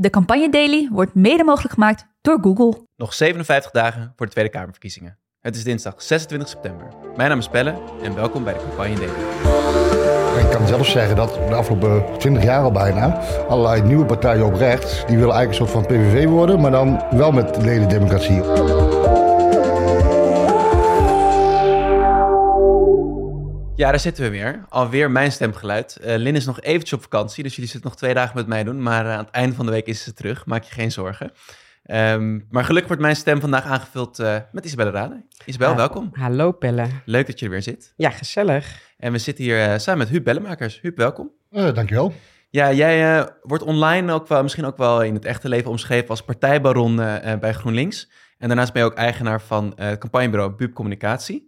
De Campagne Daily wordt mede mogelijk gemaakt door Google. Nog 57 dagen voor de Tweede Kamerverkiezingen. Het is dinsdag 26 september. Mijn naam is Pelle en welkom bij de Campagne Daily. Ik kan zelf zeggen dat de afgelopen 20 jaar al bijna allerlei nieuwe partijen op rechts, die willen eigenlijk een soort van PVV worden, maar dan wel met ledendemocratie. Ja, daar zitten we weer. Alweer mijn stemgeluid. Uh, Lin is nog eventjes op vakantie, dus jullie zitten nog twee dagen met mij doen. Maar uh, aan het einde van de week is ze terug. Maak je geen zorgen. Um, maar gelukkig wordt mijn stem vandaag aangevuld uh, met Isabelle Rade. Isabel, welkom. Hallo Pelle. Leuk dat je er weer zit. Ja, gezellig. En we zitten hier samen met Huub Bellemakers. Huub, welkom. dankjewel. Ja, jij wordt online ook wel, misschien ook wel in het echte leven omschreven als partijbaron bij GroenLinks. En daarnaast ben je ook eigenaar van het campagnebureau Bub Communicatie.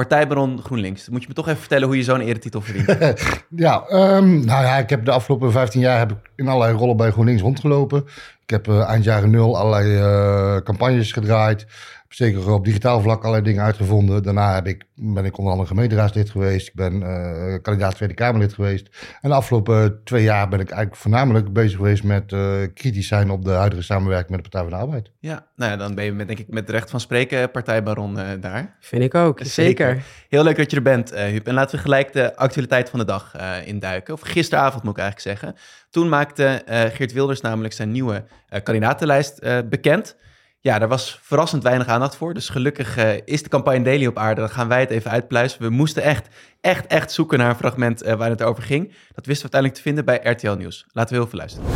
Partijbaron GroenLinks. Moet je me toch even vertellen hoe je zo'n eretitel verdient? ja, um, nou ja, ik heb de afgelopen 15 jaar heb ik in allerlei rollen bij GroenLinks rondgelopen. Ik heb uh, eind jaren nul allerlei uh, campagnes gedraaid zeker op digitaal vlak allerlei dingen uitgevonden. Daarna heb ik, ben ik onder andere gemeenteraadslid geweest. Ik ben uh, kandidaat Tweede Kamerlid geweest. En de afgelopen twee jaar ben ik eigenlijk voornamelijk bezig geweest met uh, kritisch zijn op de huidige samenwerking met de Partij van de Arbeid. Ja, nou ja, dan ben je met, denk ik met recht van spreken partijbaron uh, daar. Vind ik ook, zeker. Heel leuk dat je er bent, Huub. En laten we gelijk de actualiteit van de dag induiken. Of gisteravond moet ik eigenlijk zeggen. Toen maakte Geert Wilders namelijk zijn nieuwe kandidatenlijst bekend. Ja, daar was verrassend weinig aandacht voor. Dus gelukkig uh, is de campagne Daily op aarde. Dan gaan wij het even uitpluizen. We moesten echt, echt, echt zoeken naar een fragment uh, waar het over ging. Dat wisten we uiteindelijk te vinden bij RTL Nieuws. Laten we heel veel luisteren.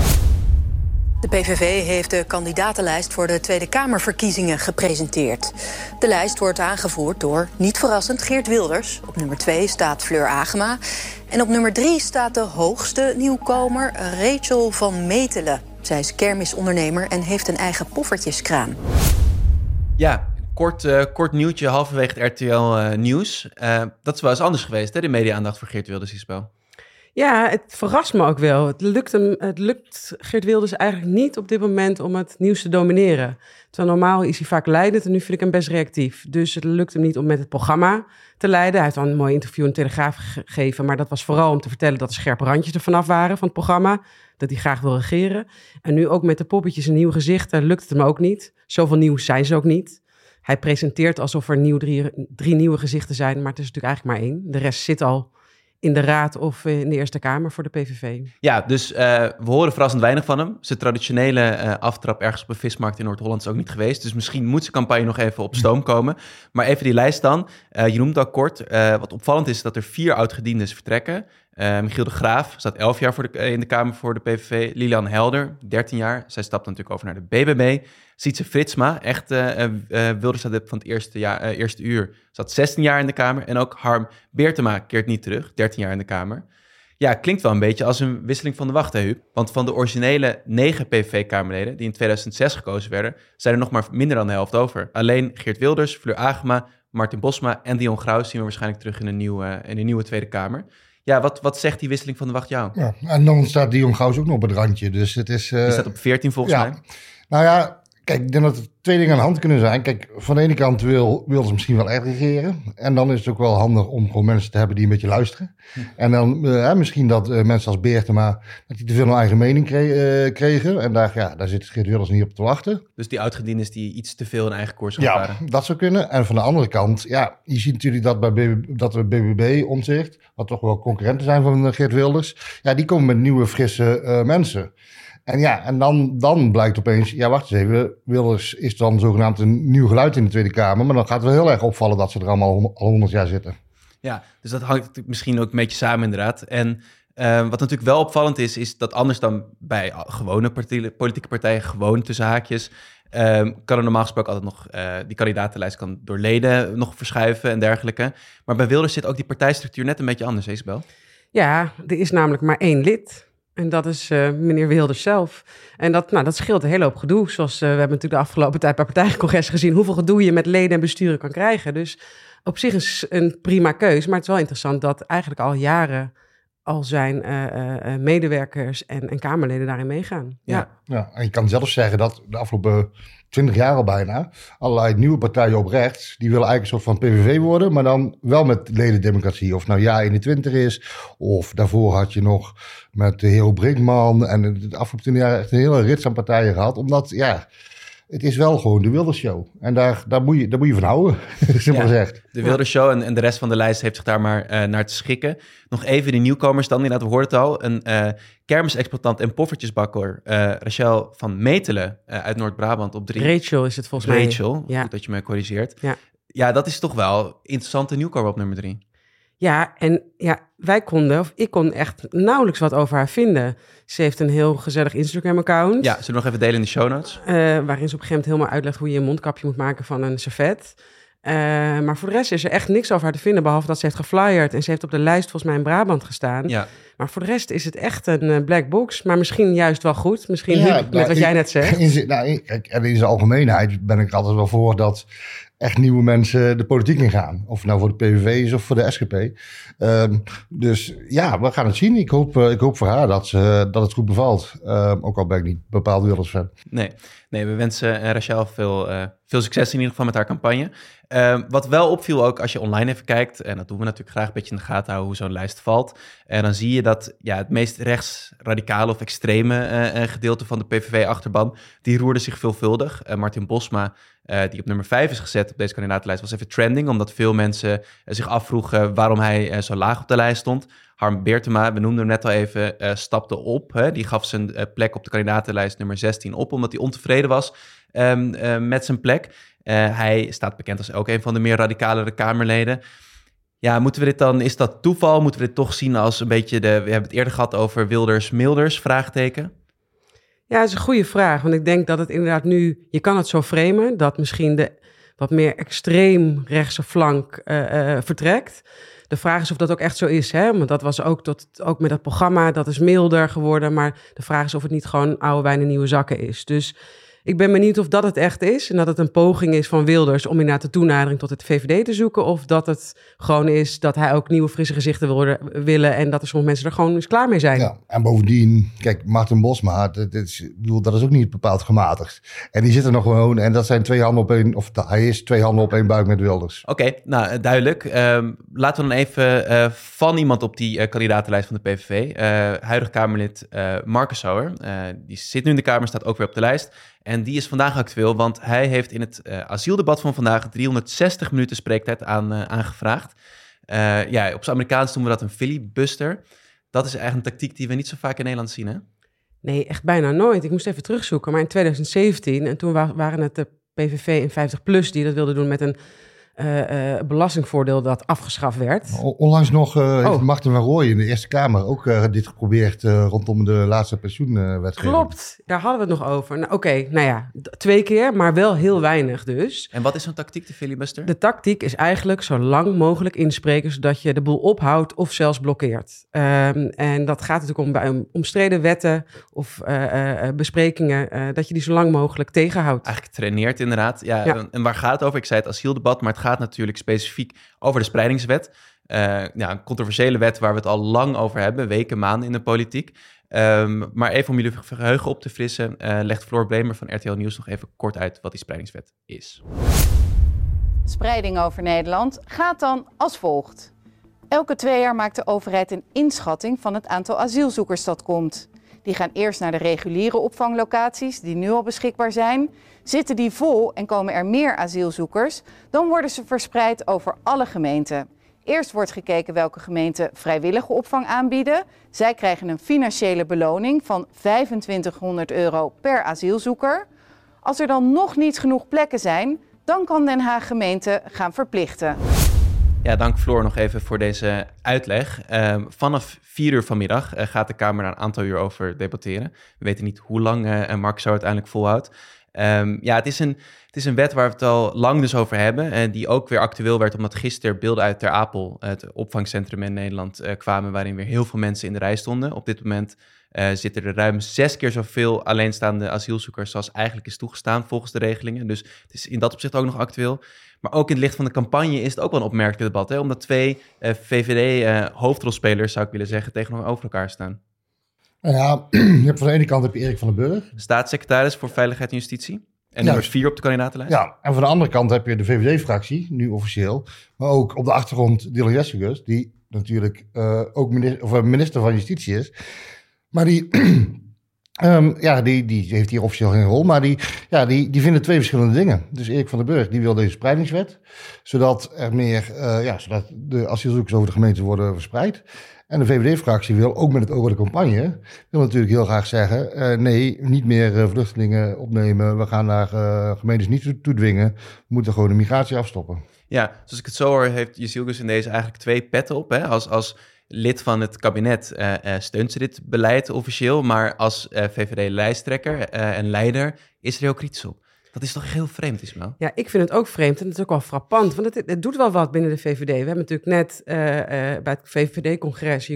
De PVV heeft de kandidatenlijst voor de Tweede Kamerverkiezingen gepresenteerd. De lijst wordt aangevoerd door, niet verrassend, Geert Wilders. Op nummer 2 staat Fleur Agema. En op nummer 3 staat de hoogste nieuwkomer, Rachel van Metelen. Zij is kermisondernemer en heeft een eigen poffertjeskraam. Ja, kort, uh, kort nieuwtje halverwege het RTL uh, Nieuws. Uh, dat is wel eens anders geweest, hè, de media-aandacht voor Geert Wilders. Ja, het verrast me ook wel. Het lukt, hem, het lukt Geert Wilders eigenlijk niet op dit moment om het nieuws te domineren. Terwijl normaal is hij vaak leidend en nu vind ik hem best reactief. Dus het lukt hem niet om met het programma te leiden. Hij heeft dan een mooi interview in de Telegraaf gegeven, maar dat was vooral om te vertellen dat er scherpe randjes er vanaf waren van het programma. Dat hij graag wil regeren. En nu ook met de poppetjes en nieuwe gezichten lukt het hem ook niet. Zoveel nieuws zijn ze ook niet. Hij presenteert alsof er nieuw drie nieuwe gezichten zijn, maar het is natuurlijk eigenlijk maar één. De rest zit al in de Raad of in de Eerste Kamer voor de PVV. Ja, dus uh, we horen verrassend weinig van hem. Zijn traditionele uh, aftrap ergens op een vismarkt in Noord-Holland is ook niet geweest. Dus misschien moet zijn campagne nog even op stoom komen. Maar even die lijst dan. Uh, je noemt al kort. wat opvallend is dat er vier oud-gedienden vertrekken. Uh, Michiel de Graaf staat 11 jaar voor de, in de Kamer voor de PVV. Lilian Helder, 13 jaar. Zij stapt natuurlijk over naar de BBB. Sietse Fritsma, echt uh, uh, van het eerste, eerste uur, zat 16 jaar in de Kamer. En ook Harm Beertema keert niet terug, 13 jaar in de Kamer. Ja, klinkt wel een beetje als een wisseling van de wacht? Want van de originele negen PVV-Kamerleden die in 2006 gekozen werden, zijn er nog maar minder dan de helft over. Alleen Geert Wilders, Fleur Agema, Martin Bosma en Dion Graus zien we waarschijnlijk terug in een nieuwe, in een nieuwe Tweede Kamer. Ja, wat, wat zegt die wisseling van de wacht jou? Ja, en dan staat Dion Gauws ook nog op het randje. Dus het is... Die staat op 14 volgens ja. mij. Nou ja, kijk, ik denk dat er twee dingen aan de hand kunnen zijn. Kijk, van de ene kant wil, wil ze misschien wel echt regeren. En dan is het ook wel handig om gewoon mensen te hebben die een beetje luisteren. Hm. En dan uh, misschien dat uh, mensen als Beertema, dat die te veel een eigen mening kre kregen. En daar, ja, daar zit Geert Wilders niet op te wachten. Dus die oudgedienden die iets te veel een eigen koers gaan ja, varen. dat zou kunnen. En van de andere kant, ja, je ziet natuurlijk dat bij dat de BBB omzicht, wat toch wel concurrenten zijn van Geert Wilders. Ja, die komen met nieuwe, frisse uh, mensen. En ja, en dan, dan blijkt opeens, ja wacht eens even, Wilders is dan zogenaamd een nieuw geluid in de Tweede Kamer. Maar dan gaat het wel heel erg opvallen dat ze er allemaal al honderd jaar zitten. Ja, dus dat hangt misschien ook een beetje samen inderdaad. En uh, wat natuurlijk wel opvallend is, is dat anders dan bij gewone politieke partijen, gewoon tussen haakjes, uh, kan er normaal gesproken altijd nog, uh, die kandidatenlijst kan door leden nog verschuiven en dergelijke. Maar bij Wilders zit ook die partijstructuur net een beetje anders, Isabel. Ja, er is namelijk maar één lid. En dat is uh, meneer Wilders zelf. En dat, nou, dat scheelt een hele hoop gedoe. Zoals uh, we hebben natuurlijk de afgelopen tijd bij partijcongres gezien... hoeveel gedoe je met leden en besturen kan krijgen. Dus op zich is een prima keus. Maar het is wel interessant dat eigenlijk al jaren al zijn eh, eh, eh, medewerkers en, en Kamerleden daarin meegaan. Ja. Ja, en je kan zelfs zeggen dat de afgelopen twintig jaar al bijna allerlei nieuwe partijen op rechts, die willen eigenlijk een soort van PVV worden, maar dan wel met ledendemocratie. Of nou ja 21 is, of daarvoor had je nog met de Hero Brinkman en de afgelopen twintig jaar echt een hele rits aan partijen gehad, omdat ja, het is wel gewoon de wilde show. En daar, daar, moet, je, daar moet je van houden, simpel Ja. gezegd. De Wilde Show en, en de rest van de lijst heeft zich daar maar eh, naar te schikken. Nog even de nieuwkomers dan, inderdaad, we hoorden het al. Een eh kermisexploitant en poffertjesbakker, eh, Rachel van Metelen eh, uit Noord-Brabant op drie. Rachel is het volgens mij. Rachel, Ja. goed dat je me corrigeert. Ja. ja, dat is toch wel interessante nieuwkomer op nummer drie. Ja, en ja, wij konden, of ik kon echt nauwelijks wat over haar vinden. Ze heeft een heel gezellig Instagram-account. Ja, zullen we nog even delen in de show notes? eh, waarin ze op een gegeven moment helemaal uitlegt hoe je een mondkapje moet maken van een servet. Eh, maar voor de rest is er echt niks over haar te vinden, behalve dat ze heeft geflyerd. En ze heeft op de lijst volgens mij in Brabant gestaan. Ja, Maar voor de rest is het echt een eh, black box. Maar misschien juist wel goed. Misschien Ja, met nou, wat ik- jij net zegt. In, nou, in- in zijn algemeenheid ben ik er altijd wel voor dat echt nieuwe mensen de politiek ingaan. Of het nou voor de PVV is of voor de SGP. Ehm, dus ja, we gaan het zien. Ik hoop, eh, ik hoop voor haar dat, ze, dat het goed bevalt. Ehm, ook al ben ik niet bepaald Wilders fan. nee. Nee, we wensen eh, Rachel veel, eh, veel succes in ieder geval met haar campagne. Ehm, wat wel opviel ook als je online even kijkt, en dat doen we natuurlijk graag een beetje in de gaten houden hoe zo'n lijst valt. En dan zie je dat ja, het meest rechtsradicale of extreme gedeelte van de PVV-achterban, die roerde zich veelvuldig. Eh, Martin Bosma, eh, die op nummer 5 is gezet op deze kandidatenlijst, was even trending, omdat veel mensen eh, zich afvroegen waarom hij eh, zo laag op de lijst stond. Harm Beertema, we noemden hem net al even, stapte op. Hè? Die gaf zijn plek op de kandidatenlijst nummer 16 op, omdat hij ontevreden was ehm, eh, met zijn plek. Hij staat bekend als ook een van de meer radicalere Kamerleden. Ja, moeten we dit dan, is dat toeval? Moeten we dit toch zien als een beetje de, we hebben het eerder gehad over Wilders-Milders, vraagteken? Ja, dat is een goede vraag. Want ik denk dat het inderdaad nu... Je kan het zo framen dat misschien de wat meer extreem rechtse flank eh, eh, vertrekt. De vraag is of dat ook echt zo is. Hè? Want dat was ook, tot, ook met dat programma, dat is milder geworden. Maar de vraag is of het niet gewoon oude wijn in nieuwe zakken is. Dus ik ben benieuwd of dat het echt is. En dat het een poging is van Wilders om inderdaad de toenadering tot het VVD te zoeken. Of dat het gewoon is dat hij ook nieuwe frisse gezichten wil, willen. En dat er sommige mensen er gewoon eens klaar mee zijn. Ja, en bovendien, kijk, Martin Bosma, dat, dat is, ik bedoel, dat is ook niet bepaald gematigd. En die zitten nog gewoon, en dat zijn twee handen op één, of hij is twee handen op één buik met Wilders. Oké, nou eh, duidelijk. Ehm, laten we dan even eh, van iemand op die eh, kandidatenlijst van de PVV. eh huidig Kamerlid eh Marcus Sauer. eh, die zit nu in de Kamer, staat ook weer op de lijst. En die is vandaag actueel, want hij heeft in het eh, asieldebat van vandaag 360 minuten spreektijd aan, eh, aangevraagd. Eh, ja, op zijn Amerikaans noemen we dat een filibuster. Dat is eigenlijk een tactiek die we niet zo vaak in Nederland zien, hè? Nee, echt bijna nooit. Ik moest even terugzoeken. Maar in 2017, en toen wa- waren het de PVV en 50PLUS die dat wilden doen met een eh, eh, belastingvoordeel dat afgeschaft werd. Onlangs nog eh, heeft Oh. Martin van Rooij in de Eerste Kamer ook eh, dit geprobeerd eh, rondom de laatste pensioenwetgeving. Klopt, daar hadden we het nog over. Nou, Oké, nou ja, twee keer, maar wel heel weinig dus. En wat is zo'n tactiek, de filibuster? De tactiek is eigenlijk zo lang mogelijk inspreken, zodat je de boel ophoudt of zelfs blokkeert. Ehm, en dat gaat natuurlijk om bij om- omstreden wetten of eh, eh, eh, besprekingen, eh, dat je die zo lang mogelijk tegenhoudt. eigenlijk traineert inderdaad. Ja, Ja. En, en waar gaat het over? Ik zei het asieldebat, maar het gaat natuurlijk specifiek over de spreidingswet. Eh, een controversiële wet waar we het al lang over hebben, weken, maanden in de politiek. Ehm, maar even om jullie geheugen op te frissen, eh, legt Floor Blemer van RTL Nieuws nog even kort uit wat die spreidingswet is. Spreiding over Nederland gaat dan als volgt. Elke twee jaar maakt de overheid een inschatting van het aantal asielzoekers dat komt. Die gaan eerst naar de reguliere opvanglocaties die nu al beschikbaar zijn. Zitten die vol en komen er meer asielzoekers, dan worden ze verspreid over alle gemeenten. Eerst wordt gekeken welke gemeenten vrijwillige opvang aanbieden. Zij krijgen een financiële beloning van 2500 euro per asielzoeker. Als er dan nog niet genoeg plekken zijn, dan kan Den Haag gemeente gaan verplichten. Ja, dank Floor nog even voor deze uitleg. Ehm, vanaf vier uur vanmiddag eh, gaat de Kamer daar een aantal uur over debatteren. We weten niet hoe lang eh Mark zo uiteindelijk volhoudt. Ehm, ja, het is, een, het is een wet waar we het al lang dus over hebben. En die ook weer actueel werd, omdat gisteren beelden uit Ter Apel, het opvangcentrum in Nederland, eh, kwamen. Waarin weer heel veel mensen in de rij stonden. Op dit moment eh, zitten er ruim zes keer zoveel alleenstaande asielzoekers als eigenlijk is toegestaan volgens de regelingen. Dus het is in dat opzicht ook nog actueel. Maar ook in het licht van de campagne is het ook wel een opmerkelijk debat. Hè? Omdat twee uh, VVD-hoofdrolspelers, zou ik willen zeggen, tegenover elkaar staan. Nou ja, je hebt van de ene kant heb je Erik van den Burg. Staatssecretaris voor Veiligheid en Justitie. En nummer vier op de kandidatenlijst. Ja, en van de andere kant heb je de VVD-fractie, nu officieel. Maar ook op de achtergrond Dylan Jessicus, die natuurlijk uh, ook minister, of minister van Justitie is. Maar die, um, ja, die, die heeft hier officieel geen rol, maar die, ja, die, die vinden twee verschillende dingen. Dus Erik van den Burg, die wil deze spreidingswet, zodat er meer, uh, ja, zodat de asielzoekers over de gemeente worden verspreid. En de VVD-fractie wil ook met het oog op de campagne, wil natuurlijk heel graag zeggen, uh, nee, niet meer uh, vluchtelingen opnemen. We gaan daar gemeentes niet toe dwingen. We moeten gewoon de migratie afstoppen. Ja, zoals ik het zo hoor, heeft Jezielgus in deze eigenlijk twee petten op. Hè? Als, als lid van het kabinet steunt ze dit beleid officieel, maar als VVD-lijsttrekker en leider is er heel kritisch op. Dat is toch heel vreemd, Ismael? Ja, ik vind het ook vreemd en het is ook wel frappant. Want het, het doet wel wat binnen de VVD. We hebben natuurlijk net uh, uh, bij het VVD-congres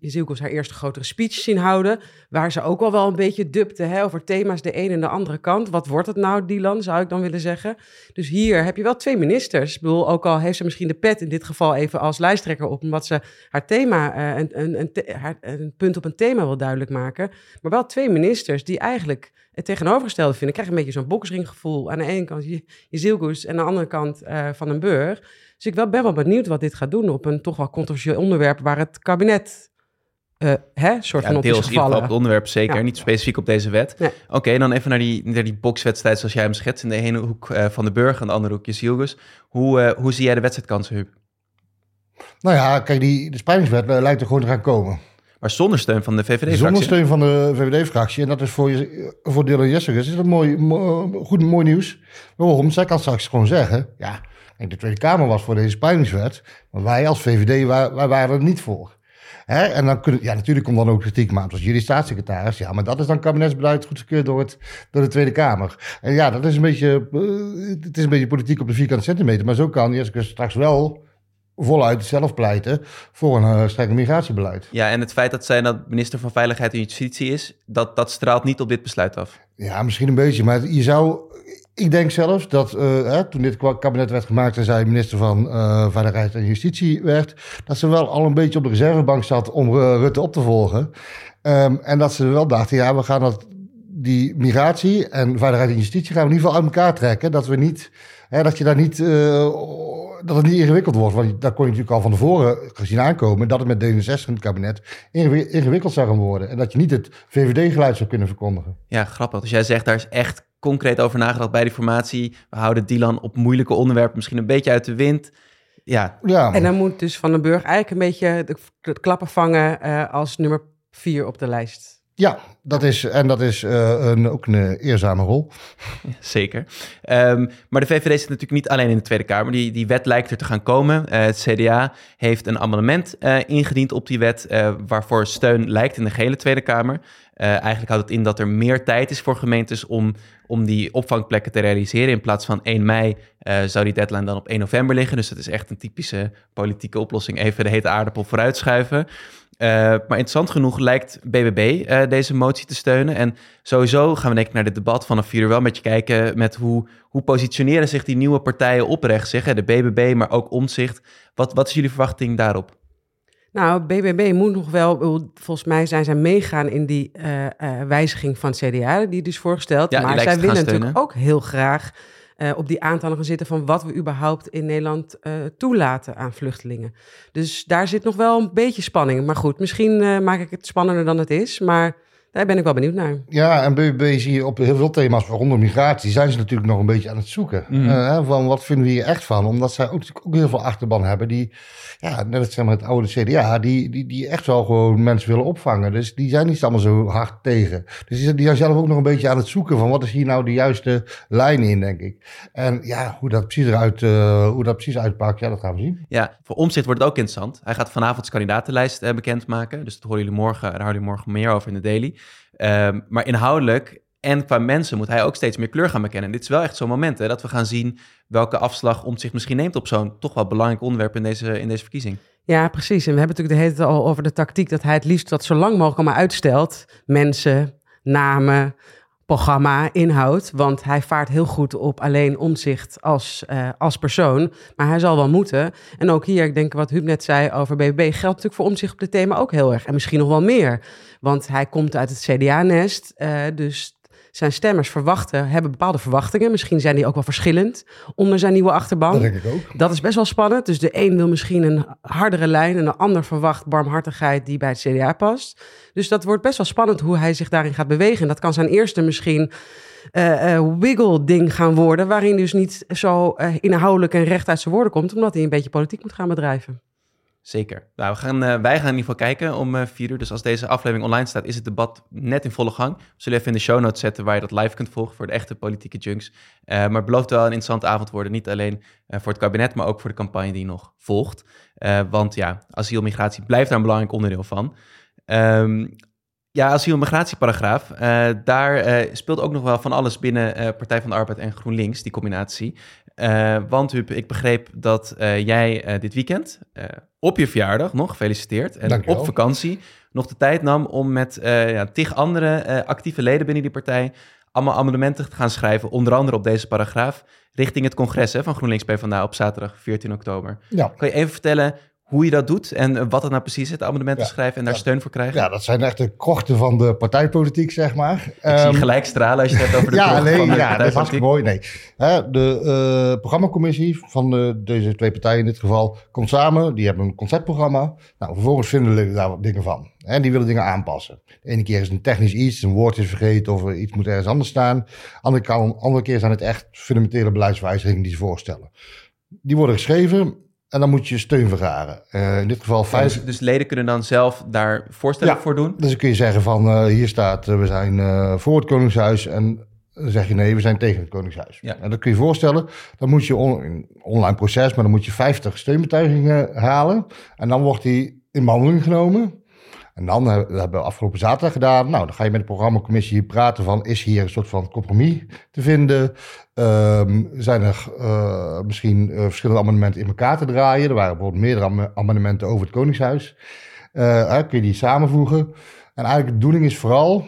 Jezielkos haar eerste grotere speech zien houden. Waar ze ook wel wel een beetje dupte hè, over thema's de een en de andere kant. Wat wordt het nou, Dylan, zou ik dan willen zeggen. Dus hier heb je wel twee ministers. Ik bedoel, ook al heeft ze misschien de pet in dit geval even als lijsttrekker op. Omdat ze haar thema, uh, een, een, een, haar, een punt op een thema wil duidelijk maken. Maar wel twee ministers die eigenlijk het tegenovergestelde vinden. Ik krijg een beetje zo'n boksringgevoel. Aan de ene kant je, je en aan de andere kant uh, Van een Burg. Dus ik wel, ben wel benieuwd wat dit gaat doen op een toch wel controversieel onderwerp waar het kabinet uh, hè, soort ja, van op deels is gevallen. op het onderwerp zeker, ja. niet specifiek op deze wet. Nee. Oké, okay, dan even naar die, naar die bokswedstrijd zoals jij hem schetst. In de ene hoek uh, Van de Burg en de andere hoek Jezielgus. Hoe, uh, hoe zie jij de wedstrijdkansen, Huub? Nou ja, kijk, die, de spreidingswet lijkt er gewoon te gaan komen. Maar zonder steun van de VVD-fractie? Zonder steun van de VVD-fractie. En dat is voor, voor Dylan Jessicus is dat mooi, goed, mooi nieuws. Waarom? Zij kan straks gewoon zeggen... ja, de Tweede Kamer was voor deze spreidingswet... maar wij als VVD wij, waren er niet voor. En dan kunnen, ja, natuurlijk komt dan ook kritiek, maar als jullie staatssecretaris, ja, maar dat is dan kabinetsbeleid goedgekeurd door, het, door de Tweede Kamer. En ja, dat is een beetje, uh, het is een beetje politiek op de vierkante centimeter, maar zo kan Jessicus straks wel voluit zelf pleiten voor een uh, streng migratiebeleid. Ja, en het feit dat zij dat minister van Veiligheid en Justitie is, dat, dat straalt niet op dit besluit af. Ja, misschien een beetje, maar je zou... Ik denk zelfs dat uh, hè, toen dit kabinet werd gemaakt en zij minister van uh, Veiligheid en Justitie werd, dat ze wel al een beetje op de reservebank zat om Rutte op te volgen. Um, en dat ze wel dachten, ja, we gaan dat, die migratie en veiligheid en justitie gaan we in ieder geval uit elkaar trekken. Dat we niet, hè, dat je daar niet dat het niet ingewikkeld wordt. Want daar kon je natuurlijk al van tevoren gezien aankomen dat het met D66 in het kabinet ingewikkeld zou gaan worden. En dat je niet het VVD-geluid zou kunnen verkondigen. Ja, grappig. Dus jij zegt daar is echt concreet over nagedacht bij die formatie. We houden Dylan op moeilijke onderwerpen misschien een beetje uit de wind. Ja. ja. En dan moet dus Van den Burg eigenlijk een beetje de, klappen vangen uh, als nummer vier op de lijst. Ja, dat is, en dat is uh, een, ook een eerzame rol. Zeker. Um, maar de VVD zit natuurlijk niet alleen in de Tweede Kamer. Die, die wet lijkt er te gaan komen. Uh, het CDA heeft een amendement uh, ingediend op die wet, waarvoor steun lijkt in de gehele Tweede Kamer. eigenlijk houdt het in dat er meer tijd is voor gemeentes om, om die opvangplekken te realiseren. In plaats van 1 mei zou die deadline dan op 1 november liggen. Dus dat is echt een typische politieke oplossing. Even de hete aardappel vooruitschuiven. Uh, maar interessant genoeg lijkt BBB uh, eh, deze motie te steunen. En sowieso gaan we denk ik naar dit debat vanaf vier uur wel met je kijken met hoe, hoe positioneren zich die nieuwe partijen oprecht zich. De BBB, maar ook Omzicht. Wat, wat is jullie verwachting daarop? Nou, BBB moet nog wel, volgens mij zijn zij meegaan in die uh, wijziging van CDA, die dus voorgesteld. Ja, maar zij willen natuurlijk ook heel graag uh, op die aantallen gaan zitten van wat we überhaupt in Nederland uh, toelaten aan vluchtelingen. Dus daar zit nog wel een beetje spanning. Maar goed, misschien uh, maak ik het spannender dan het is. Maar daar ben ik wel benieuwd naar. Ja, en BBB zie je op heel veel thema's rondom migratie... zijn ze natuurlijk nog een beetje aan het zoeken. Mm. Uh, van wat vinden we hier echt van? Omdat zij ook, ook heel veel achterban hebben... die, ja, net als zeg maar het oude CDA... Die, die, die echt wel gewoon mensen willen opvangen. Dus die zijn niet allemaal zo hard tegen. Dus die, die zijn zelf ook nog een beetje aan het zoeken... van wat is hier nou de juiste lijn in, denk ik. En ja, hoe dat precies eruit, uh, hoe dat precies uitpakt... ja, dat gaan we zien. Ja, voor Omtzigt wordt het ook interessant. Hij gaat vanavond zijn kandidatenlijst uh, bekendmaken. Dus dat horen jullie morgen, daar horen jullie morgen meer over in de Daily... Um, maar inhoudelijk en qua mensen moet hij ook steeds meer kleur gaan bekennen. dit is wel echt zo'n moment hè, dat we gaan zien welke afslag om zich misschien neemt op zo'n toch wel belangrijk onderwerp in deze, in deze verkiezing. Ja, precies. En we hebben natuurlijk de hele tijd al over de tactiek dat hij het liefst dat zo lang mogelijk allemaal uitstelt. Mensen, namen, programma, inhoud. Want hij vaart heel goed op alleen omzicht als, uh, als persoon. Maar hij zal wel moeten. En ook hier, ik denk wat Huub net zei over BBB, geldt natuurlijk voor omzicht op dit thema ook heel erg. En misschien nog wel meer. Want hij komt uit het CDA-nest. Uh, dus zijn stemmers verwachten, hebben bepaalde verwachtingen. Misschien zijn die ook wel verschillend onder zijn nieuwe achterban. Dat denk ik ook. Dat is best wel spannend. Dus de een wil misschien een hardere lijn en de ander verwacht barmhartigheid die bij het CDA past. Dus dat wordt best wel spannend hoe hij zich daarin gaat bewegen. En dat kan zijn eerste misschien uh, uh, wiggle-ding gaan worden, waarin dus niet zo uh, inhoudelijk en recht uit zijn woorden komt, omdat hij een beetje politiek moet gaan bedrijven. Zeker. Nou, we gaan, uh, wij gaan in ieder geval kijken om uh, vier uur. Dus als deze aflevering online staat, is het debat net in volle gang. We zullen even in de show notes zetten waar je dat live kunt volgen voor de echte politieke junks. Uh, maar het belooft wel een interessante avond worden. Niet alleen voor het kabinet, maar ook voor de campagne die nog volgt. want ja, asiel en migratie blijft daar een belangrijk onderdeel van. Um, ja, asiel- en migratieparagraaf. daar speelt ook nog wel van alles binnen Partij van de Arbeid en GroenLinks, die combinatie. Uh, want Huub, ik begreep dat uh, jij uh, dit weekend op je verjaardag nog, gefeliciteerd, en Dankjewel. op vakantie nog de tijd nam om met ja, tig andere actieve leden binnen die partij allemaal amendementen te gaan schrijven, onder andere op deze paragraaf, richting het congres hè, van GroenLinks PvdA op zaterdag 14 oktober. Ja. Kan je even vertellen hoe je dat doet en wat het nou precies is, de amendementen Ja. schrijven en daar Ja. steun voor krijgen? Ja, dat zijn echt de krochten van de partijpolitiek, zeg maar. Ik zie je gelijk stralen als je het hebt over de Ehm, ja, nee, van de ja, dat is hartstikke mooi. Nee. Hè, de eh, programmacommissie van de, deze twee partijen in dit geval komt samen. Die hebben een conceptprogramma. Nou, vervolgens vinden we daar wat dingen van. En die willen dingen aanpassen. De ene keer is het een technisch iets, een woord is vergeten of iets moet ergens anders staan. Andere, kan, andere keer zijn het echt fundamentele beleidswijzigingen die ze voorstellen. Die worden geschreven en dan moet je steun vergaren. Eh, in dit geval Ja, vijf, dus, dus leden kunnen dan zelf daar voorstellen Ja. voor doen? dus dan kun je zeggen van eh, hier staat eh, we zijn voor het Koningshuis en dan zeg je nee, we zijn tegen het Koningshuis. Ja. En dat kun je voorstellen. Dan moet je on, een online proces, maar dan moet je 50 steunbetuigingen halen. En dan wordt die in behandeling genomen. En dan hebben we afgelopen zaterdag gedaan. Nou, dan ga je met de programmacommissie praten van is hier een soort van compromis te vinden. Ehm, zijn er eh, misschien eh, verschillende amendementen in elkaar te draaien? Er waren bijvoorbeeld meerdere am- amendementen over het Koningshuis. Eh, kun je die samenvoegen? En eigenlijk de bedoeling is vooral,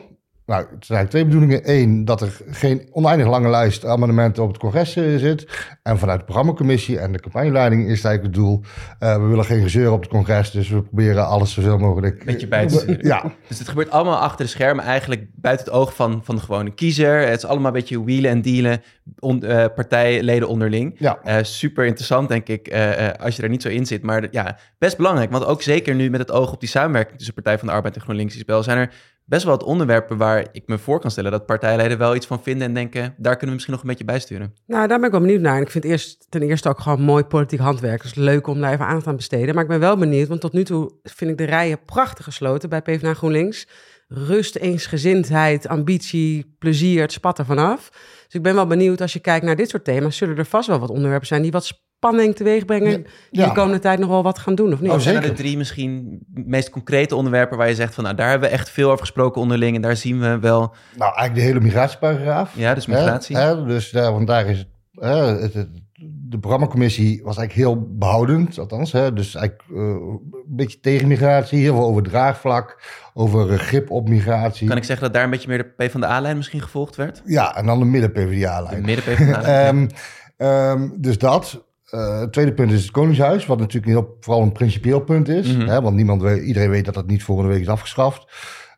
nou, het zijn eigenlijk twee bedoelingen. Eén, dat er geen oneindig lange lijst amendementen op het congres eh, zit. En vanuit de programmacommissie en de campagneleiding is het eigenlijk het doel, eh, we willen geen gezeur op het congres, dus we proberen alles zoveel mogelijk... Beetje bij te sturen. Ja, Dus het gebeurt allemaal achter de schermen, eigenlijk buiten het oog van, van de gewone kiezer. Het is allemaal een beetje wielen en dealen, on, eh, partijleden onderling. ja. Eh, super interessant, denk ik, eh, eh, als je er niet zo in zit. Maar ja, best belangrijk. Want ook zeker nu met het oog op die samenwerking tussen Partij van de Arbeid en GroenLinks Isabel, zijn er best wel wat onderwerpen waar ik me voor kan stellen dat partijleden wel iets van vinden en denken, daar kunnen we misschien nog een beetje bijsturen. Nou, daar ben ik wel benieuwd naar. En ik vind eerst, ten eerste ook gewoon mooi politiek handwerk. Dus leuk om daar even aandacht aan te besteden. Maar ik ben wel benieuwd, want tot nu toe vind ik de rijen prachtig gesloten bij PvdA GroenLinks. Rust, eensgezindheid, ambitie, plezier, het spat er vanaf. Dus ik ben wel benieuwd, als je kijkt naar dit soort thema's, zullen er vast wel wat onderwerpen zijn die wat spanning teweeg brengen. Die Ja. de komende tijd nog wel wat gaan doen, of niet? Oh, Wat zijn er de drie misschien meest concrete onderwerpen waar je zegt van, nou, daar hebben we echt veel over gesproken onderling en daar zien we wel, Nou, eigenlijk de hele migratieparagraaf. ja, dus migratie. Hè, hè, dus daar, want daar is het, hè, het, het- de programmacommissie was eigenlijk heel behoudend, althans. Hè, dus eigenlijk eh, een beetje tegen migratie, heel veel over draagvlak, over eh, grip op migratie. Kan ik zeggen dat daar een beetje meer de PvdA-lijn misschien gevolgd werd? Ja, en dan de De midden-PVDA-lijn. midden-PvdA-lijn. Ehm, ehm, dus dat. Eh, het tweede punt is het Koningshuis, wat natuurlijk heel, vooral een principieel punt is. Mhm. hè, want niemand weet, iedereen weet dat dat niet volgende week is afgeschaft.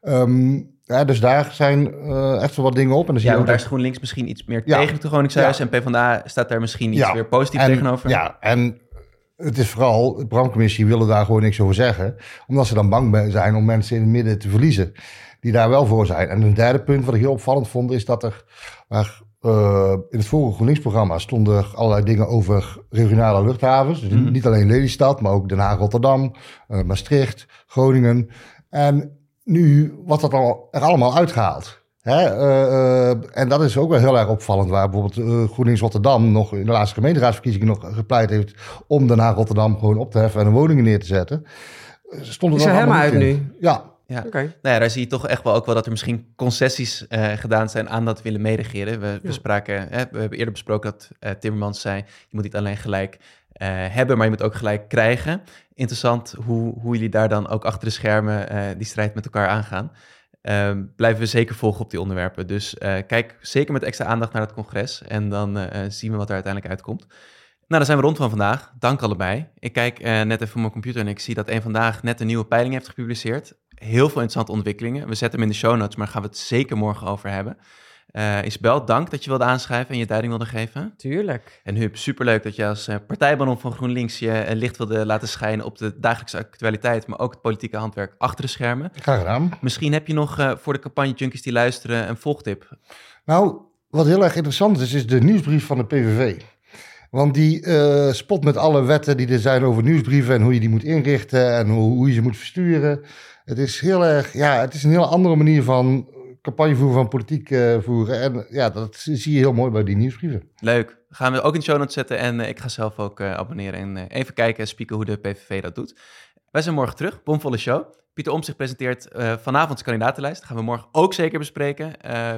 Ehm, ja, dus daar zijn eh, echt wel wat dingen op. En dan zie Ja, je ook daar dat- is GroenLinks misschien iets meer Ja. tegen het Koningshuis Ja. en PvdA staat daar misschien iets Ja. weer positief en, tegenover. Ja, en het is vooral, de programmacommissie wilde daar gewoon niks over zeggen. Omdat ze dan bang zijn om mensen in het midden te verliezen. Die daar wel voor zijn. En een derde punt wat ik heel opvallend vond, is dat er... Waar, eh, in het vorige GroenLinks-programma stonden er allerlei dingen over regionale luchthavens. Dus Mhm. niet alleen Lelystad, maar ook Den Haag, Rotterdam, eh, Maastricht, Groningen. En nu wordt dat er allemaal uitgehaald. Hè? eh, en dat is ook wel heel erg opvallend, waar bijvoorbeeld GroenLinks Rotterdam nog in de laatste gemeenteraadsverkiezingen nog gepleit heeft om Den Haag Rotterdam gewoon op te heffen en een woningen neer te zetten. Eh, Stond er helemaal allemaal uit nu? Ja, Ja. Oké. Nou ja, daar zie je toch echt wel ook wel dat er misschien concessies eh, gedaan zijn aan dat willen meeregeren. We, Ja. spraken, hè, we hebben eerder besproken dat eh, Timmermans zei, je moet niet alleen gelijk eh, hebben, maar je moet ook gelijk krijgen. Interessant hoe, hoe jullie daar dan ook achter de schermen die strijd met elkaar aangaan. Ehm, blijven we zeker volgen op die onderwerpen. Dus kijk zeker met extra aandacht naar het congres en dan zien we wat er uiteindelijk uitkomt. Nou, dan zijn we rond van vandaag. Dank allebei. Ik kijk net even op mijn computer en ik zie dat een vandaag net een nieuwe peiling heeft gepubliceerd. Heel veel interessante ontwikkelingen. We zetten hem in de show notes, maar gaan we het zeker morgen over hebben. Uh, Isabel, dank dat je wilde aanschrijven en je duiding wilde geven. Tuurlijk. En Huub, superleuk dat je als uh, partijbanon van GroenLinks je uh, licht wilde laten schijnen op de dagelijkse actualiteit, maar ook het politieke handwerk achter de schermen. Graag gedaan. Misschien heb je nog voor de campagne-junkies die luisteren een volgtip. Nou, wat heel erg interessant is, is de nieuwsbrief van de PVV. Want die spot met alle wetten die er zijn over nieuwsbrieven en hoe je die moet inrichten en hoe, hoe je ze moet versturen. Het is heel erg, ja, het is een hele andere manier van campagne voeren van politiek uh, voeren. En ja, dat zie je heel mooi bij die nieuwsbrieven. Leuk. Gaan we ook in de show notes zetten. En uh, ik ga zelf ook uh, abonneren en even kijken en spieken hoe de PVV dat doet. Wij zijn morgen terug. Bomvolle show. Pieter Omtzigt presenteert vanavond de kandidatenlijst. Dat gaan we morgen ook zeker bespreken.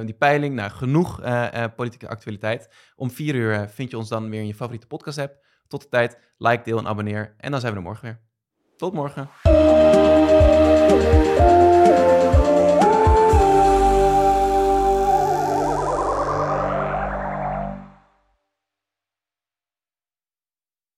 die peiling, nou, genoeg politieke actualiteit. Om vier uur vind je ons dan weer in je favoriete podcast app. Tot de tijd, like, deel en abonneer. En dan zijn we er morgen weer. Tot morgen.